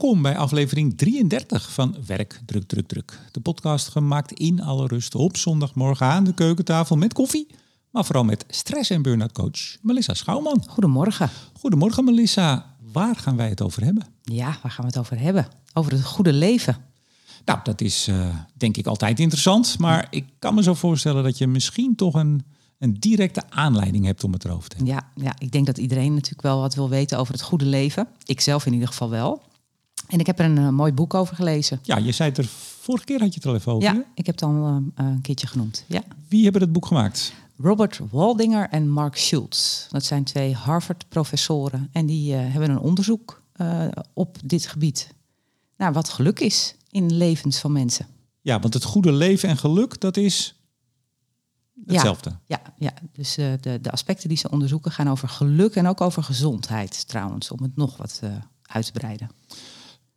Welkom bij aflevering 33 van Werk Druk Druk Druk. De podcast gemaakt in alle rust op zondagmorgen aan de keukentafel met koffie. Maar vooral met stress- en burn-out coach Melissa Schouwman. Goedemorgen. Goedemorgen Melissa. Waar gaan wij het over hebben? Ja, waar gaan we het over hebben? Over het goede leven. Nou, dat is uh, denk ik altijd interessant. Maar ik kan me zo voorstellen dat je misschien toch een, een directe aanleiding hebt om het erover te hebben. Ja, ja, ik denk dat iedereen natuurlijk wel wat wil weten over het goede leven. Ik zelf in ieder geval wel. En ik heb er een uh, mooi boek over gelezen. Ja, je zei het er vorige keer had je het al even over. Ja, ik heb het al uh, een keertje genoemd. Ja. Wie hebben het boek gemaakt? Robert Waldinger en Mark Schultz. Dat zijn twee Harvard-professoren. En die uh, hebben een onderzoek op dit gebied. Nou, wat geluk is in levens van mensen. Ja, want het goede leven en geluk, dat is hetzelfde. Ja, ja, ja. dus de, de aspecten die ze onderzoeken gaan over geluk en ook over gezondheid trouwens. Om het nog wat uit te breiden.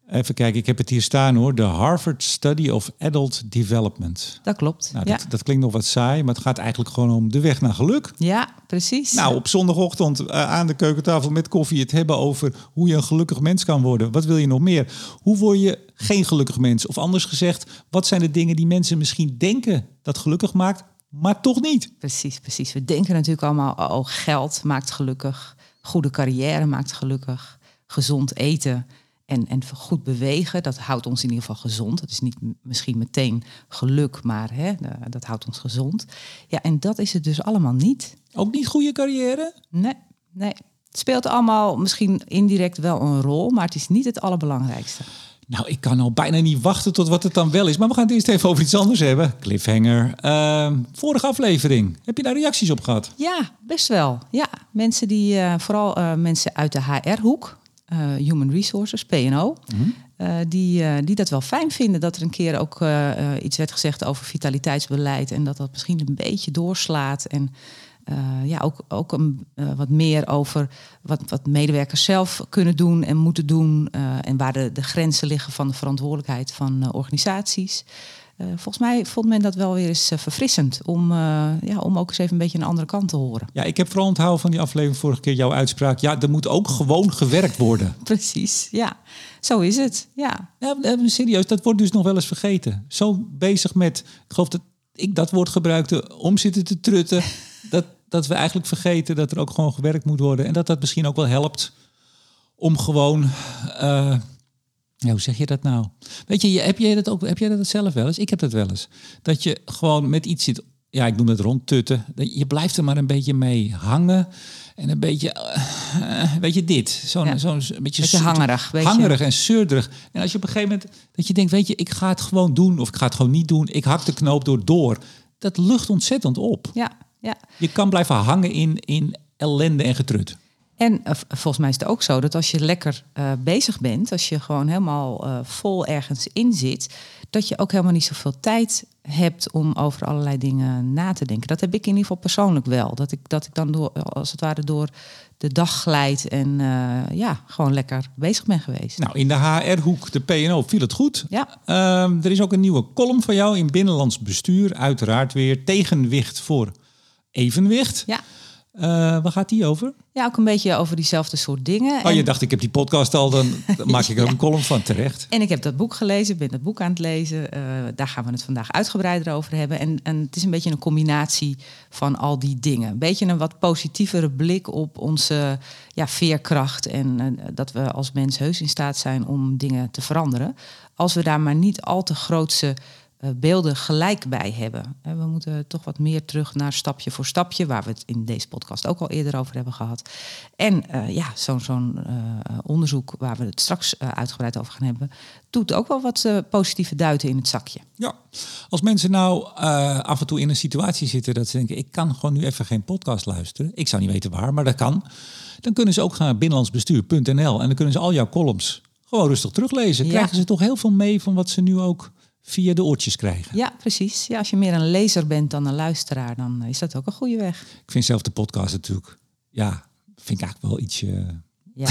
Even kijken, ik heb het hier staan hoor. De Harvard Study of Adult Development. Dat klopt. Nou, ja. dat, dat, klinkt nog wat saai, maar het gaat eigenlijk gewoon om de weg naar geluk. Ja, precies. Nou, op zondagochtend uh, aan de keukentafel met koffie het hebben over hoe je een gelukkig mens kan worden. Wat wil je nog meer? Hoe word je geen gelukkig mens? Of anders gezegd, wat zijn de dingen die mensen misschien denken dat gelukkig maakt, maar toch niet? Precies, precies. We denken natuurlijk allemaal, oh, geld maakt gelukkig. Goede carrière maakt gelukkig. Gezond eten. En, en goed bewegen, dat houdt ons in ieder geval gezond. Dat is niet misschien meteen geluk, maar hè, dat houdt ons gezond. Ja, en dat is het dus allemaal niet. Ook niet goede carrière? Nee, nee. Het speelt allemaal misschien indirect wel een rol, maar het is niet het allerbelangrijkste. Nou, ik kan al bijna niet wachten tot wat het dan wel is. Maar we gaan het eerst even over iets anders hebben. Cliffhanger. Uh, vorige aflevering. Heb je daar reacties op gehad? Ja, best wel. Ja, mensen die, uh, vooral uh, mensen uit de HR-hoek, Human Resources, PNO, mm -hmm. uh, die, uh, die dat wel fijn vinden dat er een keer ook iets werd gezegd over vitaliteitsbeleid en dat dat misschien een beetje doorslaat. En ja, ook, ook een, wat meer over wat, wat medewerkers zelf kunnen doen en moeten doen en waar de, de grenzen liggen van de verantwoordelijkheid van organisaties. Uh, volgens mij vond men dat wel weer eens uh, verfrissend om, uh, ja, om ook eens even een beetje een andere kant te horen. Ja, ik heb vooral onthouden van die aflevering vorige keer jouw uitspraak. Ja, er moet ook gewoon gewerkt worden. Precies, ja. Zo is het, ja. ja. Serieus, dat wordt dus nog wel eens vergeten. Zo bezig met, ik geloof dat ik dat woord gebruikte, om zitten te trutten. dat, dat we eigenlijk vergeten dat er ook gewoon gewerkt moet worden. En dat dat misschien ook wel helpt om gewoon... Ja, hoe zeg je dat nou? Weet je, heb jij dat ook? Heb jij dat zelf wel eens? Ik heb dat wel eens. Dat je gewoon met iets zit. Ja, ik noem het rondtutten. Je blijft er maar een beetje mee hangen. En een beetje, uh, weet je, dit. Zo'n ja. zo'n beetje, beetje hangerig. Weet hangerig en zeurderig. En als je op een gegeven moment dat je denkt, weet je, ik ga het gewoon doen. Of ik ga het gewoon niet doen. Ik hak de knoop door door. Dat lucht ontzettend op. Ja, ja. Je kan blijven hangen in, in ellende en getrut. En uh, volgens mij is het ook zo dat als je lekker uh, bezig bent, als je gewoon helemaal uh, vol ergens in zit, dat je ook helemaal niet zoveel tijd hebt om over allerlei dingen na te denken. Dat heb ik in ieder geval persoonlijk wel. Dat ik, dat ik dan door, als het ware door de dag glijd en ja, gewoon lekker bezig ben geweest. Nou, in de HR-hoek, de PNO, viel het goed. Ja. Ehm, er is ook een nieuwe column van jou in Binnenlands Bestuur. Uiteraard weer tegenwicht voor evenwicht. Ja. Uh, waar gaat die over? Ja, ook een beetje over diezelfde soort dingen. Oh, je dacht, ik heb die podcast al, dan maak ik er ja. een column van terecht. En ik heb dat boek gelezen, ben dat boek aan het lezen. Uh, daar gaan we het vandaag uitgebreider over hebben. En, en het is een beetje een combinatie van al die dingen. Een beetje een wat positievere blik op onze ja, veerkracht. En uh, dat we als mens heus in staat zijn om dingen te veranderen. Als we daar maar niet al te grootse beelden gelijk bij hebben. We moeten toch wat meer terug naar stapje voor stapje, waar we het in deze podcast ook al eerder over hebben gehad. En uh, ja, zo'n zo'n uh, onderzoek waar we het straks uh, uitgebreid over gaan hebben, doet ook wel wat positieve duiten in het zakje. Ja, als mensen nou af en toe in een situatie zitten dat ze denken, ik kan gewoon nu even geen podcast luisteren. Ik zou niet weten waar, maar dat kan. Dan kunnen ze ook gaan naar binnenlandsbestuur.nl en dan kunnen ze al jouw columns gewoon rustig teruglezen. Krijgen ja. ze toch heel veel mee van wat ze nu ook via de oortjes krijgen. Ja, precies. Ja, als je meer een lezer bent dan een luisteraar, dan is dat ook een goede weg. Ik vind zelf de podcast natuurlijk, ja, vind ik eigenlijk wel ietsje... Ja,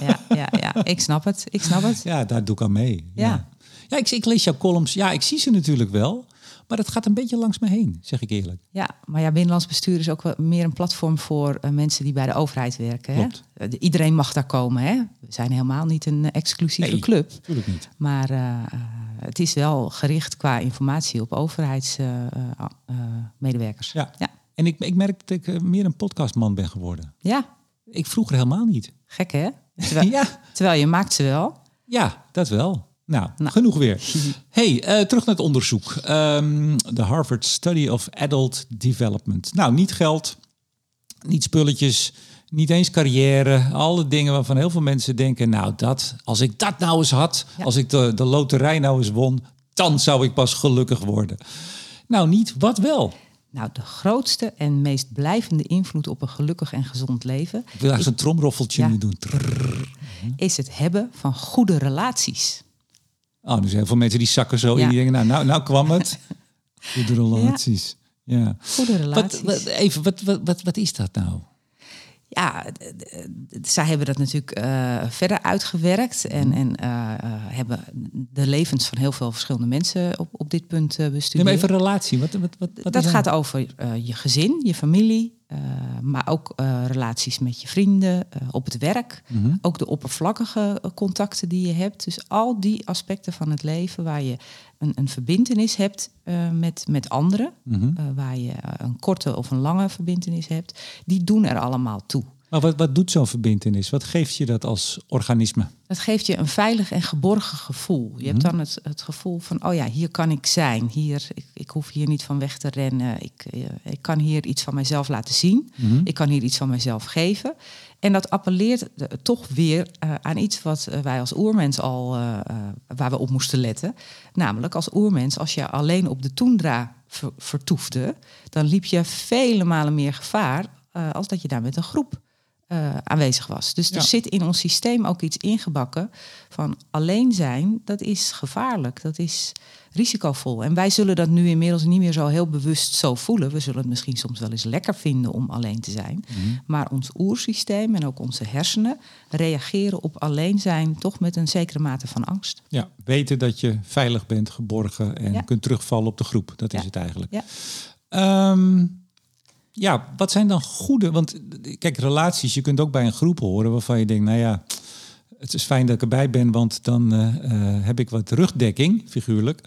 ja, ja, ja, ik snap het. Ik snap het. Ja, daar doe ik aan mee. Ja, ja. ja ik, ik lees jouw columns. Ja, ik zie ze natuurlijk wel. Maar dat gaat een beetje langs me heen, zeg ik eerlijk. Ja, maar ja, binnenlands bestuur is ook wel meer een platform voor eh, mensen die bij de overheid werken. Hè? Eh, iedereen mag daar komen. Hè? We zijn helemaal niet een eh, exclusieve Nee. club. Natuurlijk niet. Maar eh, eh, het is wel gericht qua informatie op overheidsmedewerkers. Ja. Ja. En ik, ik merk dat ik eh, meer een podcastman ben geworden. ja, Ik vroeger helemaal niet. gek hè? Terwijl, Ja, terwijl je maakt ze wel. ja, dat wel. Nou, Nou. genoeg weer. hey, eh, terug naar het onderzoek. Ehm, De Harvard Study of Adult Development. Nou, niet geld, niet spulletjes, niet eens carrière. Alle dingen waarvan heel veel mensen denken... nou, dat, als ik dat nou eens had, Ja. als ik de, de loterij nou eens won... dan zou ik pas gelukkig worden. Nou, niet. Wat wel? Nou, de grootste en meest blijvende invloed op een gelukkig en gezond leven Ik wil eigenlijk zo'n tromroffeltje Ja. nu doen. Trrr. is het hebben van goede relaties. Oh, er zijn heel veel mensen die zakken zo in. Die denken, nou, nou, nou kwam het. Goede relaties. Ja. Goede relaties. Wat, wat, even, wat, wat, wat, wat is dat nou? Ja, zij hebben dat natuurlijk eh, verder uitgewerkt en, en eh, eh, hebben de levens van heel veel verschillende mensen op, op dit punt eh Neem bestudeerd. even relatie. Wat, wat, wat, wat dat gaat over je gezin, je familie, maar ook eh, relaties met je vrienden, eh, op het werk. Mhm. Ook de oppervlakkige eh, contacten die je hebt. Dus al die aspecten van het leven waar je een, een verbintenis hebt eh, met, met anderen, Mhm. eh, waar je eh, een korte of een lange verbintenis hebt, die doen er allemaal toe. Maar wat, wat doet zo'n verbintenis? Wat geeft je dat als organisme? Het geeft je een veilig en geborgen gevoel. Je hebt dan het, het gevoel van, oh ja, hier kan ik zijn. Hier, ik, ik hoef hier niet van weg te rennen. Ik, eh, ik kan hier iets van mezelf laten zien. Ik kan hier iets van mezelf geven. En dat appelleert eh, toch weer eh, aan iets wat wij als oermens al, waar we op moesten letten. Namelijk als oermens, als je alleen op de toendra ver- vertoefde, dan liep je vele malen meer gevaar als dat je daar met een groep eh, aanwezig was. Dus Ja. er zit in ons systeem ook iets ingebakken van alleen zijn, dat is gevaarlijk, dat is risicovol. En wij zullen dat nu inmiddels niet meer zo heel bewust zo voelen. We zullen het misschien soms wel eens lekker vinden om alleen te zijn. Maar ons oersysteem en ook onze hersenen reageren op alleen zijn toch met een zekere mate van angst. Ja, weten dat je veilig bent, geborgen en Ja. kunt terugvallen op de groep. Dat is Ja. het eigenlijk. Ja. Ehm, ja, wat zijn dan goede? Want kijk, relaties, je kunt ook bij een groep horen waarvan je denkt, nou ja, het is fijn dat ik erbij ben, want dan eh, eh, heb ik wat rugdekking, figuurlijk.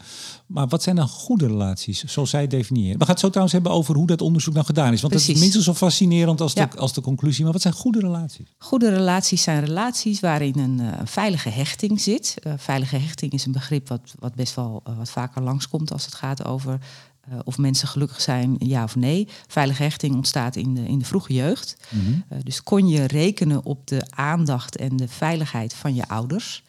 Maar wat zijn dan goede relaties, zoals zij definiëren? We gaan het zo trouwens hebben over hoe dat onderzoek nou gedaan is. Want dat is Precies. minstens zo fascinerend als, Ja. de, als de conclusie. Maar wat zijn goede relaties? Goede relaties zijn relaties waarin een eh, veilige hechting zit. Eh, veilige hechting is een begrip wat, wat best wel wat vaker langskomt als het gaat over eh, of mensen gelukkig zijn, ja of nee. Veilige hechting ontstaat in de, in de vroege jeugd. Eh, dus kon je rekenen op de aandacht en de veiligheid van je ouders.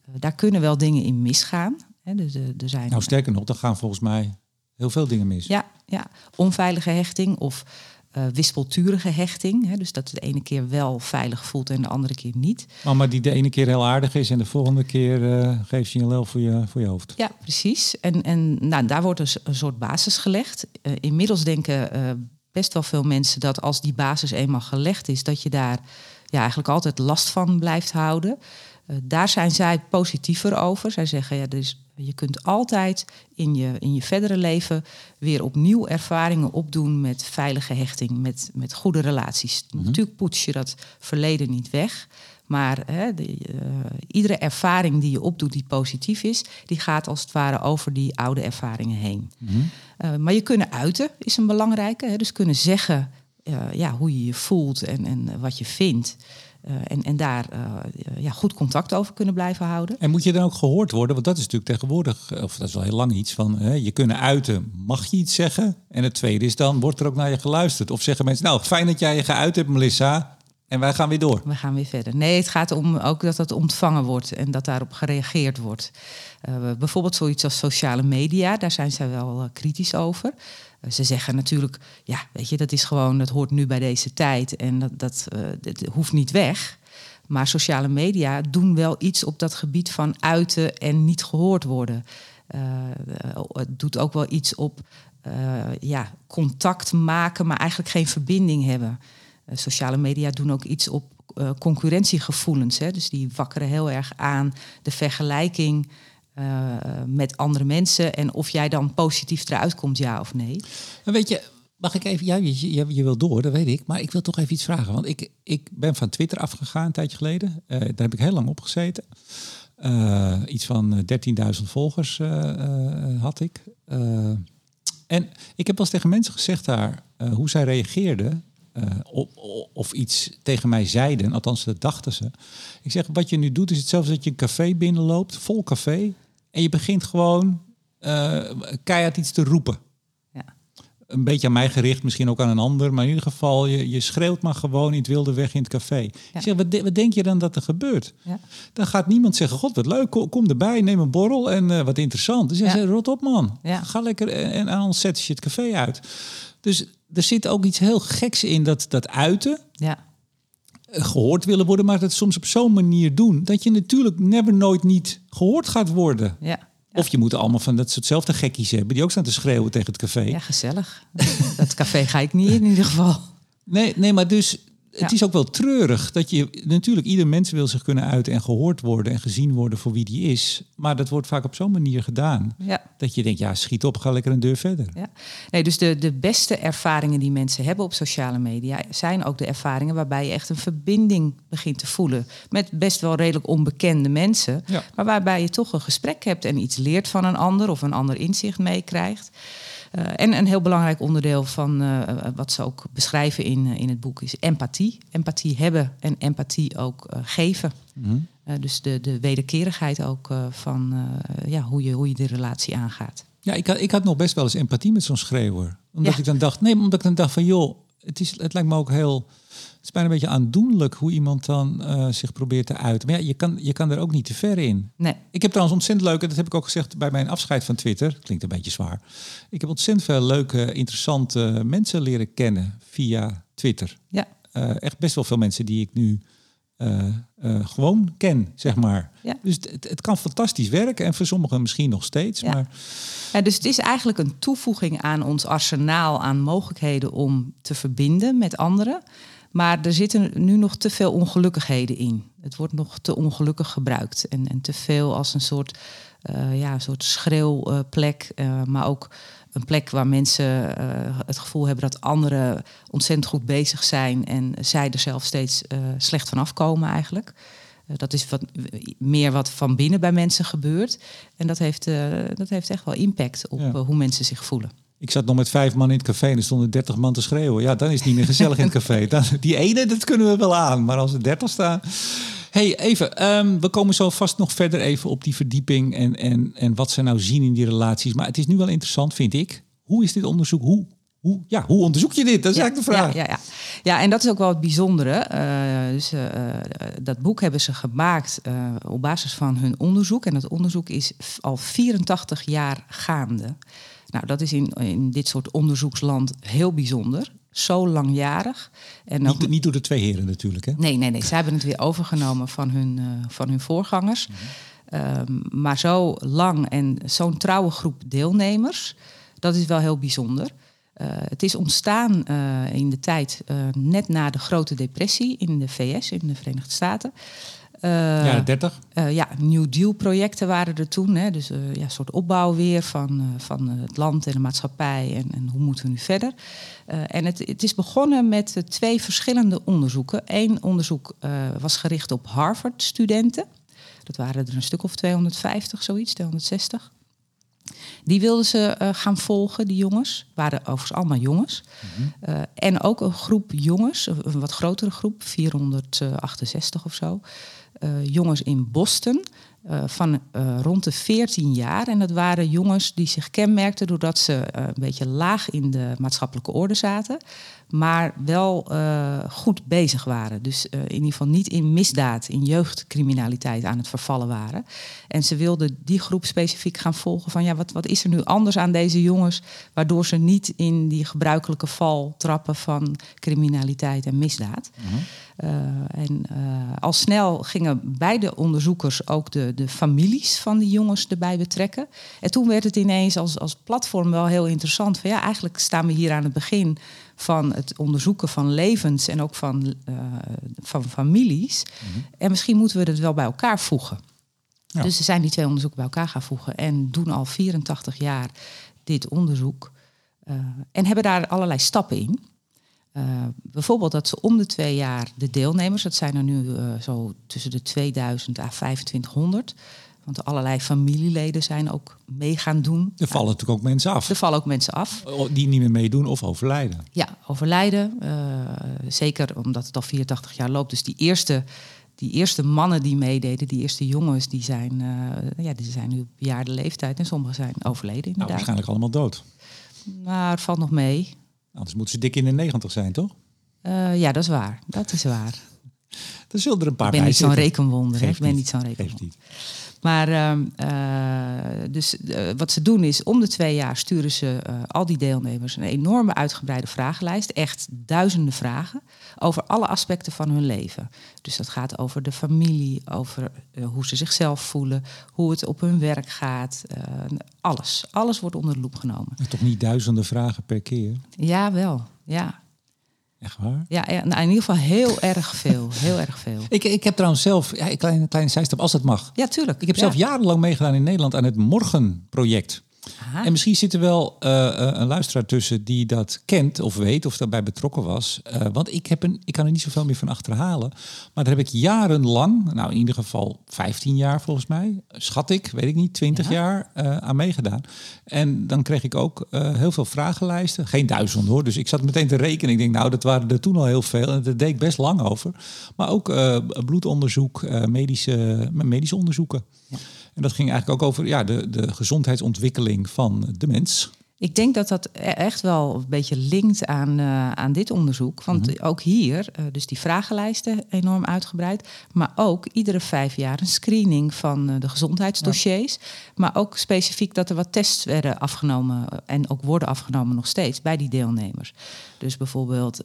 Eh, daar kunnen wel dingen in misgaan. Hè, dus, er zijn Nou, sterker nog, dan gaan volgens mij heel veel dingen mis. ja, ja, onveilige hechting of eh, wispelturige hechting. Hè, dus dat het de ene keer wel veilig voelt en de andere keer niet. Mama die de ene keer heel aardig is en de volgende keer eh, geeft je een lel voor je, voor je hoofd. Ja, precies. En, en nou, daar wordt dus een soort basis gelegd. Eh, inmiddels denken best wel veel mensen dat als die basis eenmaal gelegd is, dat je daar ja, eigenlijk altijd last van blijft houden. Eh, daar zijn zij positiever over. Zij zeggen, ja, dus je kunt altijd in je, in je verdere leven weer opnieuw ervaringen opdoen met veilige hechting, met, met goede relaties. Natuurlijk poets je dat verleden niet weg. Maar hè, de, eh, iedere ervaring die je opdoet die positief is, die gaat als het ware over die oude ervaringen heen. Eh, maar je kunnen uiten is een belangrijke. Hè, dus kunnen zeggen ja, hoe je je voelt en, en wat je vindt. Eh, en, en daar eh, ja, goed contact over kunnen blijven houden. En moet je dan ook gehoord worden? Want dat is natuurlijk tegenwoordig, eh, of dat is wel heel lang iets van, hè, je kunnen uiten, mag je iets zeggen? En het tweede is dan, wordt er ook naar je geluisterd? Of zeggen mensen, nou, fijn dat jij je geuit hebt, Melissa, en wij gaan weer door. We gaan weer verder. Nee, het gaat om ook dat het ontvangen wordt en dat daarop gereageerd wordt. Eh, bijvoorbeeld zoiets als sociale media, daar zijn zij wel kritisch over. Eh, ze zeggen natuurlijk, ja, weet je, dat is gewoon, dat hoort nu bij deze tijd en dat, dat, eh, hoeft niet weg. Maar sociale media doen wel iets op dat gebied van uiten en niet gehoord worden. Eh, het doet ook wel iets op ja, contact maken, maar eigenlijk geen verbinding hebben. Sociale media doen ook iets op concurrentiegevoelens. Hè? Dus die wakkeren heel erg aan de vergelijking eh, met andere mensen en of jij dan positief eruit komt, ja of nee. Maar weet je, mag ik even, ja, je, je, je wil door, dat weet ik, maar ik wil toch even iets vragen. Want ik, ik ben van Twitter afgegaan een tijdje geleden. Eh, daar heb ik heel lang op gezeten. Eh, iets van 13.000 volgers had ik. en ik heb wel eens tegen mensen gezegd daar hoe zij reageerden of, of, iets tegen mij zeiden, althans dat dachten ze. Ik zeg, wat je nu doet is hetzelfde dat je een café binnenloopt, vol café, en je begint gewoon uh, keihard iets te roepen. Ja. Een beetje aan mij gericht, misschien ook aan een ander. Maar in ieder geval, je, je schreeuwt maar gewoon in het wilde weg in het café. Ik zeg, wat, wat, denk je dan dat er gebeurt? Ja. Dan gaat niemand zeggen, god wat leuk, kom, erbij, neem een borrel en uh, wat interessant. Dus hij rot op man. Ga lekker en, en anders zet je het café uit. Dus er zit ook iets heel geks in dat, dat uiten. Ja gehoord willen worden, maar dat soms op zo'n manier doen dat je natuurlijk never nooit niet gehoord gaat worden. Ja. Of je moet allemaal van dat soortzelfde gekkies hebben die ook staan te schreeuwen tegen het café. Ja, gezellig. dat café ga ik niet in, in ieder geval. Nee, nee, maar dus het is ook wel treurig dat je natuurlijk ieder mens wil zich kunnen uiten en gehoord worden en gezien worden voor wie die is. Maar dat wordt vaak op zo'n manier gedaan ja. dat je denkt, ja, schiet op, ga lekker een deur verder. Ja. Nee, dus de, de beste ervaringen die mensen hebben op sociale media zijn ook de ervaringen waarbij je echt een verbinding begint te voelen met best wel redelijk onbekende mensen, maar waarbij je toch een gesprek hebt en iets leert van een ander of een ander inzicht meekrijgt. Uh, en een heel belangrijk onderdeel van uh, wat ze ook beschrijven in, in het boek is empathie. Empathie hebben en empathie ook uh, geven. Mm dus de, de wederkerigheid ook van ja, hoe, je, hoe je de relatie aangaat. Ja, ik had, ik had nog best wel eens empathie met zo'n schreeuwer. Omdat ik dan dacht, nee, omdat ik dan dacht van joh, het, is, het lijkt me ook heel is bijna een beetje aandoenlijk hoe iemand dan uh, zich probeert te uiten. Maar ja, je kan, je kan er ook niet te ver in. Nee. Ik heb trouwens ontzettend leuke, dat heb ik ook gezegd bij mijn afscheid van Twitter. Klinkt een beetje zwaar. Ik heb ontzettend veel leuke, interessante mensen leren kennen via Twitter. Ja. Uh, echt best wel veel mensen die ik nu uh, gewoon ken, zeg maar. Ja. Dus het, het, kan fantastisch werken en voor sommigen misschien nog steeds. Ja. Maar... Ja, dus het is eigenlijk een toevoeging aan ons arsenaal aan mogelijkheden om te verbinden met anderen. Maar er zitten nu nog te veel ongelukkigheden in. Het wordt nog te ongelukkig gebruikt. En, en te veel als een soort, uh, ja, een soort schreeuwplek. Uh, maar ook een plek waar mensen uh, het gevoel hebben dat anderen ontzettend goed bezig zijn. En zij er zelf steeds slecht van afkomen eigenlijk. dat is wat, meer wat van binnen bij mensen gebeurt. En dat heeft, dat heeft echt wel impact op hoe mensen zich voelen. Ik zat nog met vijf man in het café en er stonden dertig man te schreeuwen. Ja, dan is het niet meer gezellig in het café. Dan, die ene, dat kunnen we wel aan. Maar als er dertig staan... hey, even. Ehm, we komen zo vast nog verder even op die verdieping en, en, en wat ze nou zien in die relaties. Maar het is nu wel interessant, vind ik. Hoe is dit onderzoek? Hoe, hoe, ja, hoe onderzoek je dit? Dat is eigenlijk de vraag. Ja, ja, ja. ja, en dat is ook wel het bijzondere. Uh, dus, uh, dat boek hebben ze gemaakt uh, op basis van hun onderzoek. En dat onderzoek is al 84 jaar gaande. Nou, dat is in, in dit soort onderzoeksland heel bijzonder. Zo langjarig. En niet, niet door de twee heren natuurlijk, hè? Nee, nee, nee. Zij hebben het weer overgenomen van hun, uh, van hun voorgangers. Mm maar zo lang en zo'n trouwe groep deelnemers, dat is wel heel bijzonder. Uh, het is ontstaan uh, in de tijd net na de grote depressie in de VS, in de Verenigde Staten. Uh, ja, 30? Uh, ja, New Deal projecten waren er toen. Hè, dus uh, ja, een soort opbouw weer van, van het land en de maatschappij en, en hoe moeten we nu verder. en het, het is begonnen met twee verschillende onderzoeken. Eén onderzoek was gericht op Harvard-studenten. Dat waren er een stuk of 250, zoiets, 260. Die wilden ze uh, gaan volgen, die jongens. waren overigens allemaal jongens. Mm -hmm. uh, en ook een groep jongens, een wat grotere groep, 468 of zo. Uh, jongens in Boston. Uh, van uh, rond de 14 jaar. En dat waren jongens die zich kenmerkten doordat ze een beetje laag in de maatschappelijke orde zaten maar wel uh, goed bezig waren. Dus uh, in ieder geval niet in misdaad, in jeugdcriminaliteit aan het vervallen waren. En ze wilden die groep specifiek gaan volgen van ja, wat, wat is er nu anders aan deze jongens, waardoor ze niet in die gebruikelijke val trappen van criminaliteit en misdaad. Uh -huh. uh, en al snel gingen beide onderzoekers ook de, de families van die jongens erbij betrekken. En toen werd het ineens als, als platform wel heel interessant. Van ja, eigenlijk staan we hier aan het begin van het onderzoeken van levens en ook van, uh, van families. Mm -hmm. En misschien moeten we het wel bij elkaar voegen. Ja. Dus ze zijn die twee onderzoeken bij elkaar gaan voegen en doen al 84 jaar dit onderzoek. eh, en hebben daar allerlei stappen in. Eh, bijvoorbeeld dat ze om de twee jaar de deelnemers, dat zijn er nu eh, zo tussen de 2000 à 2500, want allerlei familieleden zijn ook mee gaan doen. Er vallen natuurlijk ook mensen af Er vallen ook mensen af. die niet meer meedoen of overlijden. Ja, overlijden. eh, zeker omdat het al 84 jaar loopt. Dus die eerste, die eerste mannen die meededen, die eerste jongens, die zijn, eh, ja, die zijn nu op bejaarde leeftijd. En sommigen zijn overleden Nou, inderdaad. waarschijnlijk allemaal dood. maar het valt nog mee. Anders moeten ze dik in de negentig zijn, toch? Eh, ja, dat is waar. Dat is waar. Er zullen er een paar Ik ben bij niet zo'n rekenwonder. Ik ben niet. zo'n rekenwonder. Maar ehm, eh, dus eh, wat ze doen is, om de twee jaar sturen ze eh, al die deelnemers een enorme uitgebreide vragenlijst. Echt duizenden vragen over alle aspecten van hun leven. Dus dat gaat over de familie, over hoe ze zichzelf voelen, hoe het op hun werk gaat. alles. Alles wordt onder de loep genomen. En Toch niet duizenden vragen per keer. Ja, wel. Ja. Echt waar? Ja, nou, in ieder geval heel erg veel. Heel erg veel. Ik, ik heb trouwens zelf, ja, een kleine, kleine zijstap als dat mag. Ja, tuurlijk. Ik heb Ja. zelf jarenlang meegedaan in Nederland aan het Morgenproject. Aha. En misschien zit er wel eh, eh, een luisteraar tussen die dat kent of weet of daarbij betrokken was. Eh, want ik, heb een, ik kan er niet zoveel meer van achterhalen. Maar daar heb ik jarenlang, nou in ieder geval 15 jaar volgens mij, schat ik, weet ik niet, 20 Ja. jaar aan meegedaan. En dan kreeg ik ook heel veel vragenlijsten. Geen duizend hoor. Dus ik zat meteen te rekenen. Ik denk, nou, dat waren er toen al heel veel. En daar deed ik best lang over. Maar ook bloedonderzoek, medische, medische onderzoeken. En dat ging eigenlijk ook over ja, de, de gezondheidsontwikkeling van de mens. Ik denk dat dat e- echt wel een beetje linkt aan, eh, aan dit onderzoek. Want ook hier, eh, dus die vragenlijsten enorm uitgebreid. Maar ook iedere vijf jaar een screening van eh, de gezondheidsdossiers. Maar ook specifiek dat er wat tests werden afgenomen. En ook worden afgenomen nog steeds bij die deelnemers. Dus bijvoorbeeld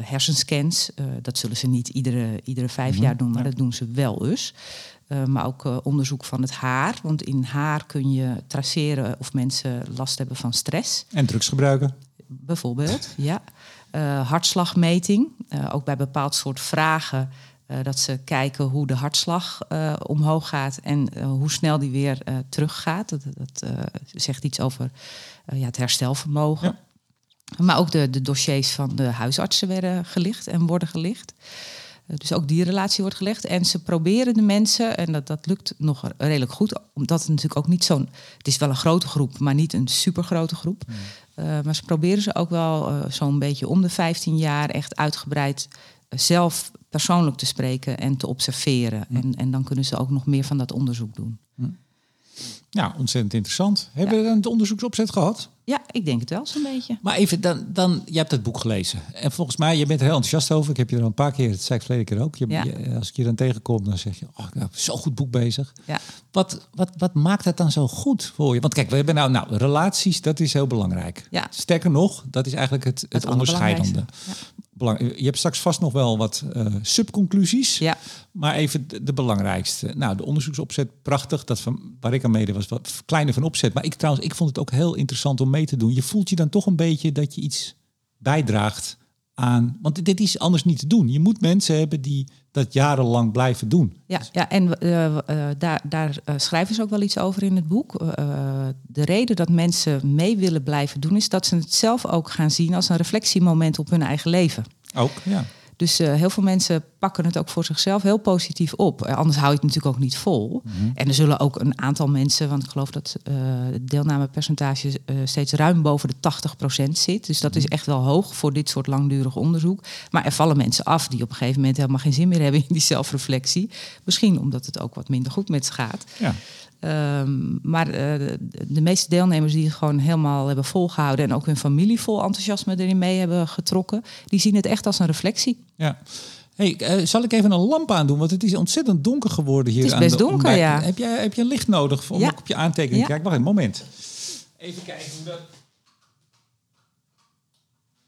hersenscans. dat zullen ze niet iedere, iedere vijf jaar doen, maar dat doen ze wel eens. Eh, maar ook eh, onderzoek van het haar. Want in haar kun je traceren of mensen last hebben van stress. En drugs gebruiken. Bijvoorbeeld, ja. Eh, hartslagmeting. Ook bij bepaald soort vragen. dat ze kijken hoe de hartslag omhoog gaat en hoe snel die weer teruggaat. Dat, dat zegt iets over ja, het herstelvermogen. Maar ook de, de dossiers van de huisartsen werden gelicht en worden gelicht. Eh, Dus ook die relatie wordt gelegd. En ze proberen de mensen, en dat, dat lukt nog redelijk goed, omdat het natuurlijk ook niet zo'n. Het is wel een grote groep, maar niet een supergrote groep. Eh, maar ze proberen ze ook wel eh, zo'n beetje om de 15 jaar echt uitgebreid zelf persoonlijk te spreken en te observeren. En, en dan kunnen ze ook nog meer van dat onderzoek doen. Ja, ontzettend interessant. Hebben we een onderzoeksopzet gehad? Ja, ik denk het wel zo'n beetje. Maar even, dan, dan, je hebt het boek gelezen. En volgens mij, je bent er heel enthousiast over. Ik heb je er al een paar keer, dat zei ik verleden keer ook. Je, Ja. je- als ik je dan tegenkom, dan zeg je, oh, ik heb zo'n goed boek bezig. Ja. Wat, wat, wat maakt het dan zo goed voor je? Want kijk, we hebben nou, nou relaties, dat is heel belangrijk. Ja. Sterker nog, dat is eigenlijk het, het, onderscheidende. Allerbelangrijkste. Belang- je hebt straks vast nog wel wat eh, subconclusies. Ja. Maar even de, de belangrijkste. Nou, de onderzoeksopzet, prachtig. Dat van, waar ik aan mede was, wat kleiner van opzet. Maar ik trouwens, ik vond het ook heel interessant om mee te doen. Je voelt je dan toch een beetje dat je iets bijdraagt aan. Want dit is anders niet te doen. Je moet mensen hebben die dat jarenlang blijven doen. Ja, ja en eh, eh, daar, daar eh, schrijven ze ook wel iets over in het boek. De reden dat mensen mee willen blijven doen, is dat ze het zelf ook gaan zien als een reflectiemoment op hun eigen leven. Ook, ja. Dus eh, heel veel mensen pakken het ook voor zichzelf heel positief op. Eh, anders hou je het natuurlijk ook niet vol. En er zullen ook een aantal mensen, want ik geloof dat eh, het deelnamepercentage steeds ruim boven de 80% zit. Dus dat is echt wel hoog voor dit soort langdurig onderzoek. Maar er vallen mensen af die op een gegeven moment helemaal geen zin meer hebben in die zelfreflectie. Misschien omdat het ook wat minder goed met ze gaat. ja. Ehm, maar eh, de, de meeste deelnemers die het gewoon helemaal hebben volgehouden en ook hun familie vol enthousiasme erin mee hebben getrokken, die zien het echt als een reflectie. ja. Hey, eh, zal ik even een lamp aandoen? Want het is ontzettend donker geworden hier. Het is aan best de donker, ontbijt. ja. Heb, jij, heb je licht nodig om Ja. ook op je aantekening Ja. te kijken? Wacht een moment. Even kijken hoe dat...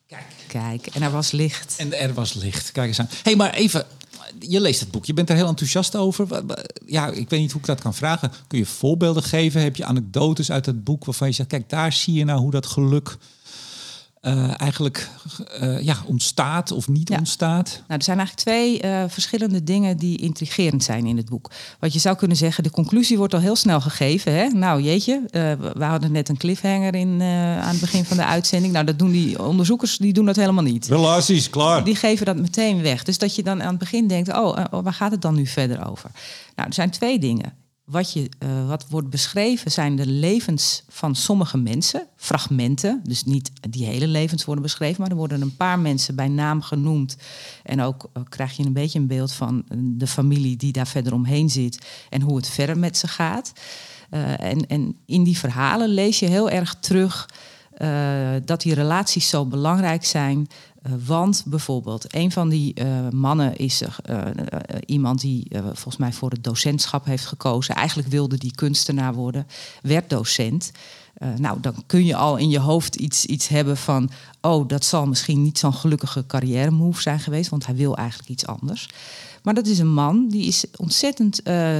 Kijk. Kijk, en er was licht. En er was licht. Kijk eens aan. hey, maar even. Je leest het boek. Je bent er heel enthousiast over. Ja, ik weet niet hoe ik dat kan vragen. Kun je voorbeelden geven? Heb je anekdotes uit het boek waarvan je zegt... kijk, daar zie je nou hoe dat geluk uh, eigenlijk uh, ja, ontstaat of niet Ja. ontstaat. Nou, er zijn eigenlijk twee eh, verschillende dingen die intrigerend zijn in het boek. Wat je zou kunnen zeggen, de conclusie wordt al heel snel gegeven. Hè? Nou, jeetje, eh, we hadden net een cliffhanger in, eh, aan het begin van de uitzending. Nou, dat doen die onderzoekers, die doen dat helemaal niet. Relaties, klaar. Die geven dat meteen weg. Dus dat je dan aan het begin denkt, oh, eh, waar gaat het dan nu verder over? Nou, er zijn twee dingen. Wat, je, eh, wat wordt beschreven zijn de levens van sommige mensen, fragmenten. Dus niet die hele levens worden beschreven, maar er worden een paar mensen bij naam genoemd. En ook eh, krijg je een beetje een beeld van eh, de familie die daar verder omheen zit en hoe het verder met ze gaat. En, en in die verhalen lees je heel erg terug dat die relaties zo belangrijk zijn. Eh, want bijvoorbeeld, een van die eh, mannen is eh, iemand die volgens mij voor het docentschap heeft gekozen. Eigenlijk wilde die kunstenaar worden, werd docent. Nou, dan kun je al in je hoofd iets, iets hebben van... oh, dat zal misschien niet zo'n gelukkige carrière move zijn geweest... want hij wil eigenlijk iets anders. Maar dat is een man die is ontzettend eh,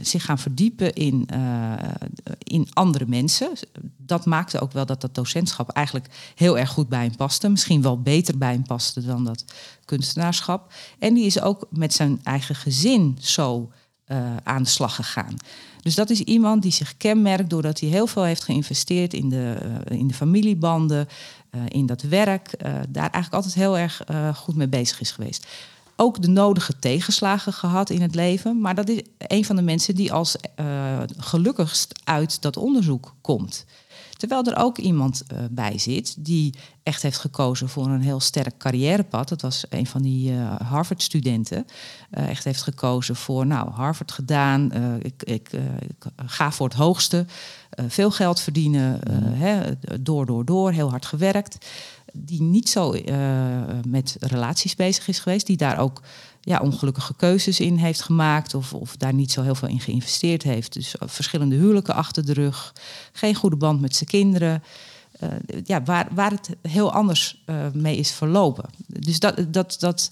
zich gaan verdiepen in, in andere mensen. Dat maakte ook wel dat dat docentschap eigenlijk heel erg goed bij hem paste. Misschien wel beter bij hem paste dan dat kunstenaarschap. En die is ook met zijn eigen gezin zo aan de slag gegaan. Dus dat is iemand die zich kenmerkt doordat hij heel veel heeft geïnvesteerd in de, in de familiebanden, in dat werk. daar eigenlijk altijd heel erg goed mee bezig is geweest. Ook de nodige tegenslagen gehad in het leven. Maar dat is een van de mensen die als eh, gelukkigst uit dat onderzoek komt. Terwijl er ook iemand eh, bij zit die echt heeft gekozen voor een heel sterk carrièrepad. Dat was een van die eh, Harvard-studenten. Echt heeft gekozen voor, nou, Harvard gedaan. ik, ik, ik ga voor het hoogste. veel geld verdienen. eh, hè, door, door, door. Heel hard gewerkt. Die niet zo eh, met relaties bezig is geweest. Die daar ook ja, ongelukkige keuzes in heeft gemaakt. Of, of daar niet zo heel veel in geïnvesteerd heeft. Dus eh, verschillende huwelijken achter de rug. Geen goede band met zijn kinderen. Eh, ja, waar, waar het heel anders mee is verlopen. Dus dat, dat, dat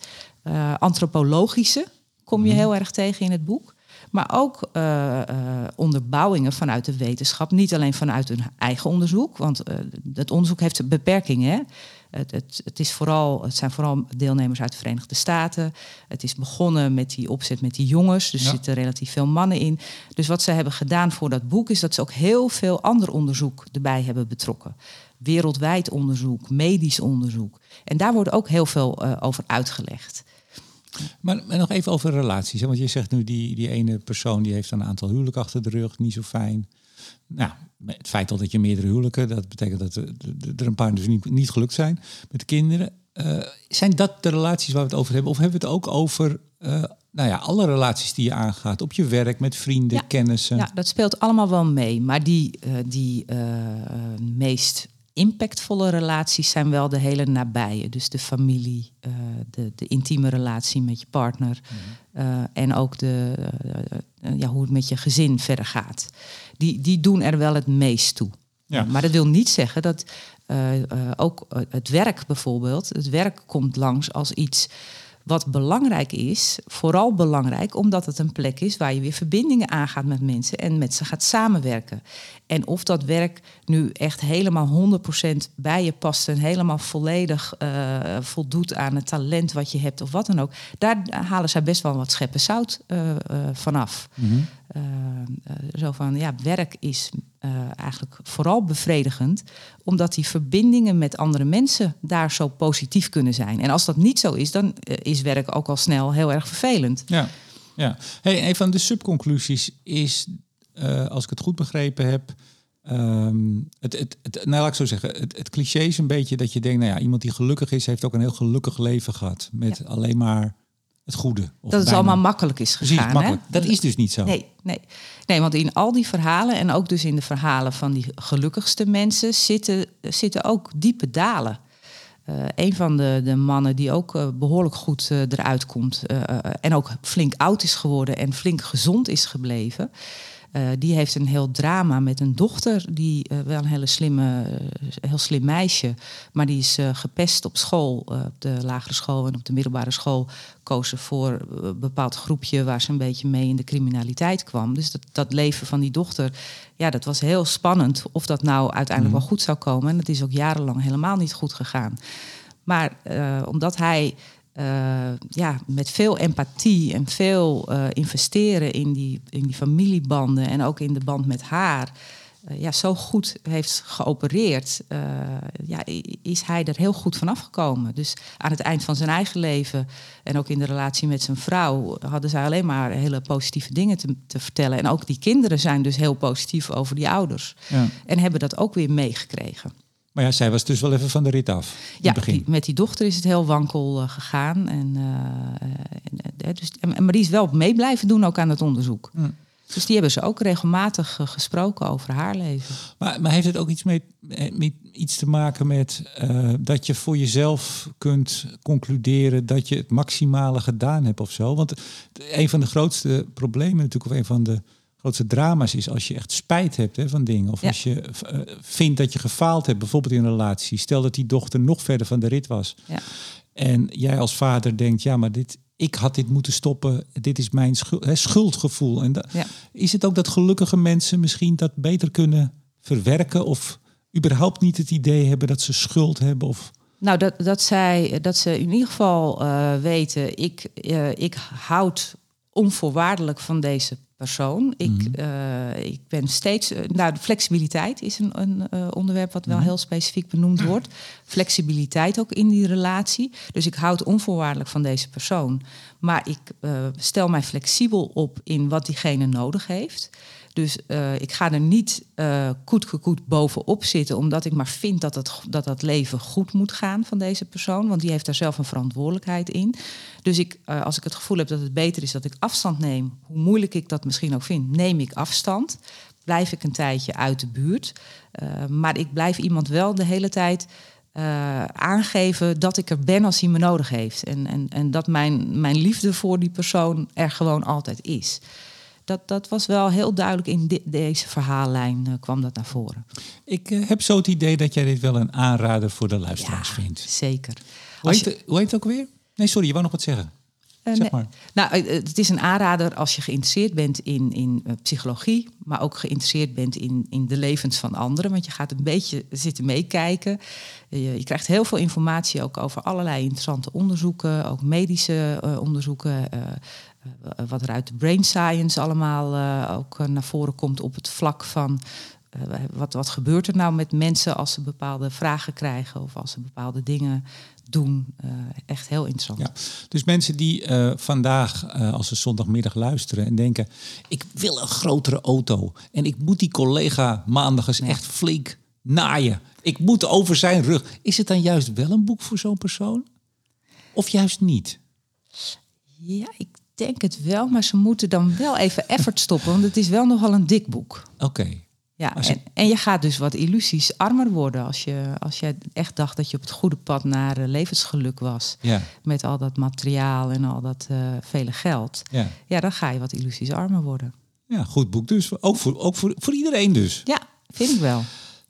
antropologische kom je heel erg tegen in het boek. Maar ook eh, eh, onderbouwingen vanuit de wetenschap. Niet alleen vanuit hun eigen onderzoek. Want eh het onderzoek heeft beperkingen. Hè? Het, het, het, is vooral, het zijn vooral deelnemers uit de Verenigde Staten. Het is begonnen met die opzet met die jongens. Dus Ja. er zitten relatief veel mannen in. Dus wat ze hebben gedaan voor dat boek... is dat ze ook heel veel ander onderzoek erbij hebben betrokken. Wereldwijd onderzoek, medisch onderzoek. En daar wordt ook heel veel over uitgelegd. Maar, maar nog even over relaties. Hè? Want je zegt nu, die, die ene persoon die heeft een aantal huwelijken achter de rug, niet zo fijn. Nou, het feit al dat je meerdere huwelijken, dat betekent dat er, een paar dus niet, niet gelukt zijn met de kinderen. Eh, zijn dat de relaties waar we het over hebben? Of hebben we het ook over eh, nou ja, alle relaties die je aangaat? Op je werk, met vrienden, Ja. kennissen? Ja, dat speelt allemaal wel mee. Maar die, eh, die meest impactvolle relaties zijn wel de hele nabije. Dus de familie, eh, de, de intieme relatie met je partner. eh, en ook de, eh, ja, hoe het met je gezin verder gaat. Die, die doen er wel het meest toe. Ja. Maar dat wil niet zeggen dat ook het werk bijvoorbeeld, het werk komt langs als iets wat belangrijk is. Vooral belangrijk omdat het een plek is waar je weer verbindingen aangaat met mensen en met ze gaat samenwerken. En of dat werk nu echt helemaal 100% bij je past en helemaal volledig eh, voldoet aan het talent wat je hebt of wat dan ook, daar halen zij best wel wat scheppen zout eh, eh, vanaf. Mhm. Zo van, ja, werk is eigenlijk vooral bevredigend, omdat die verbindingen met andere mensen daar zo positief kunnen zijn. En als dat niet zo is, dan is werk ook al snel heel erg vervelend. Ja, ja. Hey, een van de subconclusies is, eh, als ik het goed begrepen heb, ehm, het, het, het, nou laat ik zo zeggen, het, het cliché is een beetje dat je denkt, nou ja, iemand die gelukkig is, heeft ook een heel gelukkig leven gehad met alleen maar het goede. Of dat het bijna. allemaal makkelijk is Precies, gegaan. makkelijk. Hè? Dat is dus niet zo. Nee, nee. nee, want in al die verhalen en ook dus in de verhalen van die gelukkigste mensen zitten, zitten ook diepe dalen. Eh, een van de, de mannen die ook eh, behoorlijk goed eruit komt en ook flink oud is geworden en flink gezond is gebleven. Eh, die heeft een heel drama met een dochter, die uh, wel een hele slimme, uh, heel slim meisje, maar die is gepest op school, op de lagere school en op de middelbare school, kozen voor een bepaald groepje waar ze een beetje mee in de criminaliteit kwam. Dus dat, dat leven van die dochter, ja, dat was heel spannend of dat nou uiteindelijk wel goed zou komen. En het is ook jarenlang helemaal niet goed gegaan. Maar omdat hij uh, ja, met veel empathie en veel uh, investeren in die, in die familiebanden en ook in de band met haar, uh, ja, zo goed heeft geopereerd, ja, is hij er heel goed van afgekomen. Dus aan het eind van zijn eigen leven en ook in de relatie met zijn vrouw hadden zij alleen maar hele positieve dingen te, te vertellen. En ook die kinderen zijn dus heel positief over die ouders ja. en hebben dat ook weer meegekregen. Maar ja, zij was dus wel even van de rit af. Ja, die, met die dochter is het heel wankel uh, gegaan. En, uh, en, dus, en, maar die is wel mee blijven doen ook aan het onderzoek. Mm. Dus die hebben ze ook regelmatig uh, gesproken over haar leven. Maar, maar heeft het ook iets, mee, met, iets te maken met dat je voor jezelf kunt concluderen dat je het maximale gedaan hebt of zo? Want een van de grootste problemen natuurlijk, of een van de grootste drama's is als je echt spijt hebt hè, van dingen. Of als je uh, vindt dat je gefaald hebt, bijvoorbeeld in een relatie. Stel dat die dochter nog verder van de rit was. Ja. En jij als vader denkt, ja, maar dit, ik had dit moeten stoppen. Dit is mijn schuld, hè, schuldgevoel. En ja. is het ook dat gelukkige mensen misschien dat beter kunnen verwerken? Of überhaupt niet het idee hebben dat ze schuld hebben? Of... Nou, dat, dat, zij, dat ze in ieder geval uh, weten, ik, uh, ik houd onvoorwaardelijk van deze persoon. Ik, mhm. eh, ik ben steeds. Uh, nou, de flexibiliteit is een, een uh, onderwerp wat wel mhm. heel specifiek benoemd wordt. Flexibiliteit ook in die relatie. Dus ik houd onvoorwaardelijk van deze persoon. Maar ik stel mij flexibel op in wat diegene nodig heeft. Dus uh, ik ga er niet uh, koet bovenop zitten, omdat ik maar vind dat, het, dat dat leven goed moet gaan van deze persoon. Want die heeft daar zelf een verantwoordelijkheid in. Dus ik, uh, als ik het gevoel heb dat het beter is dat ik afstand neem, hoe moeilijk ik dat misschien ook vind, neem ik afstand. Blijf ik een tijdje uit de buurt. maar ik blijf iemand wel de hele tijd. Aangeven dat ik er ben als hij me nodig heeft. En, en, en dat mijn, mijn liefde voor die persoon er gewoon altijd is dat, dat was wel heel duidelijk in deze verhaallijn uh, kwam dat naar voren. Ik uh, heb zo het idee dat jij dit wel een aanrader voor de luisteraars ja, vindt. Zeker. Hoe heet, je... hoe heet, het ook weer? Nee, sorry, je wou nog wat zeggen. Uh, zeg maar. Nou, het is een aanrader als je geïnteresseerd bent in, in psychologie, maar ook geïnteresseerd bent in, in de levens van anderen. Want je gaat een beetje zitten meekijken. Je, je krijgt heel veel informatie ook over allerlei interessante onderzoeken, ook medische onderzoeken. Eh, wat er uit de brain science allemaal uh, ook uh, naar voren komt op het vlak van wat, wat gebeurt er nou met mensen als ze bepaalde vragen krijgen of als ze bepaalde dingen doen. echt heel interessant. Ja, dus mensen die vandaag, als ze zondagmiddag luisteren en denken: ik wil een grotere auto en ik moet die collega maandag eens echt flink naaien. Ik moet over zijn rug. Is het dan juist wel een boek voor zo'n persoon? Of juist niet? Ja, ik denk het wel, maar ze moeten dan wel even effort stoppen, want het is wel nogal een dik boek. Oké. Ja, en, en, je gaat dus wat illusies armer worden als je, als je echt dacht dat je op het goede pad naar uh, levensgeluk was. Ja. Met al dat materiaal en al dat uh, vele geld. Ja. ja, dan ga je wat illusies armer worden. Ja, goed boek dus. Ook voor, ook voor, voor iedereen dus. Ja, vind ik wel.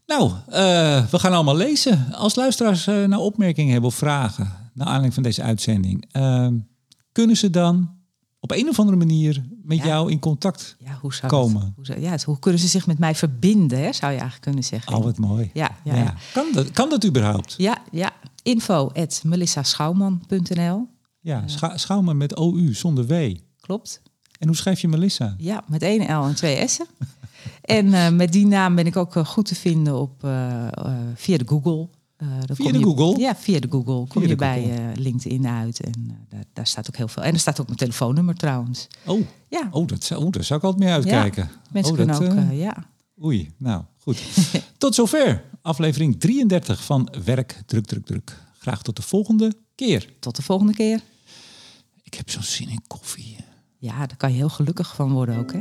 Nou, uh, we gaan allemaal lezen. Als luisteraars nou opmerkingen hebben of vragen naar aanleiding van deze uitzending, kunnen ze dan op een of andere manier met jou in contact ja, hoe zou komen. hoe, zou, ja, hoe kunnen ze zich met mij verbinden, hè, zou je eigenlijk kunnen zeggen. Oh, wat mooi. Ja, ja, ja. Kan, dat, kan dat überhaupt? Ja, ja. info at melissaschouwman.nl Ja, uh, Schouwman met OU zonder W. Klopt. En hoe schrijf je Melissa? Ja, met één L en twee S'en. en uh, met die naam ben ik ook uh, goed te vinden op, via de Google. Uh, via de je, Google? Ja, via de Google. Kom je bij uh, LinkedIn uit. En uh, daar, daar, staat ook heel veel. En er staat ook mijn telefoonnummer trouwens. Oh, ja. oh, dat, zou, oh daar zou ik altijd mee uitkijken. Ja, mensen oh, kunnen ook, ja. Oei, nou goed. tot zover aflevering 33 van Werk Druk Druk Druk. Graag tot de volgende keer. Tot de volgende keer. Ik heb zo'n zin in koffie. Ja, daar kan je heel gelukkig van worden ook, hè?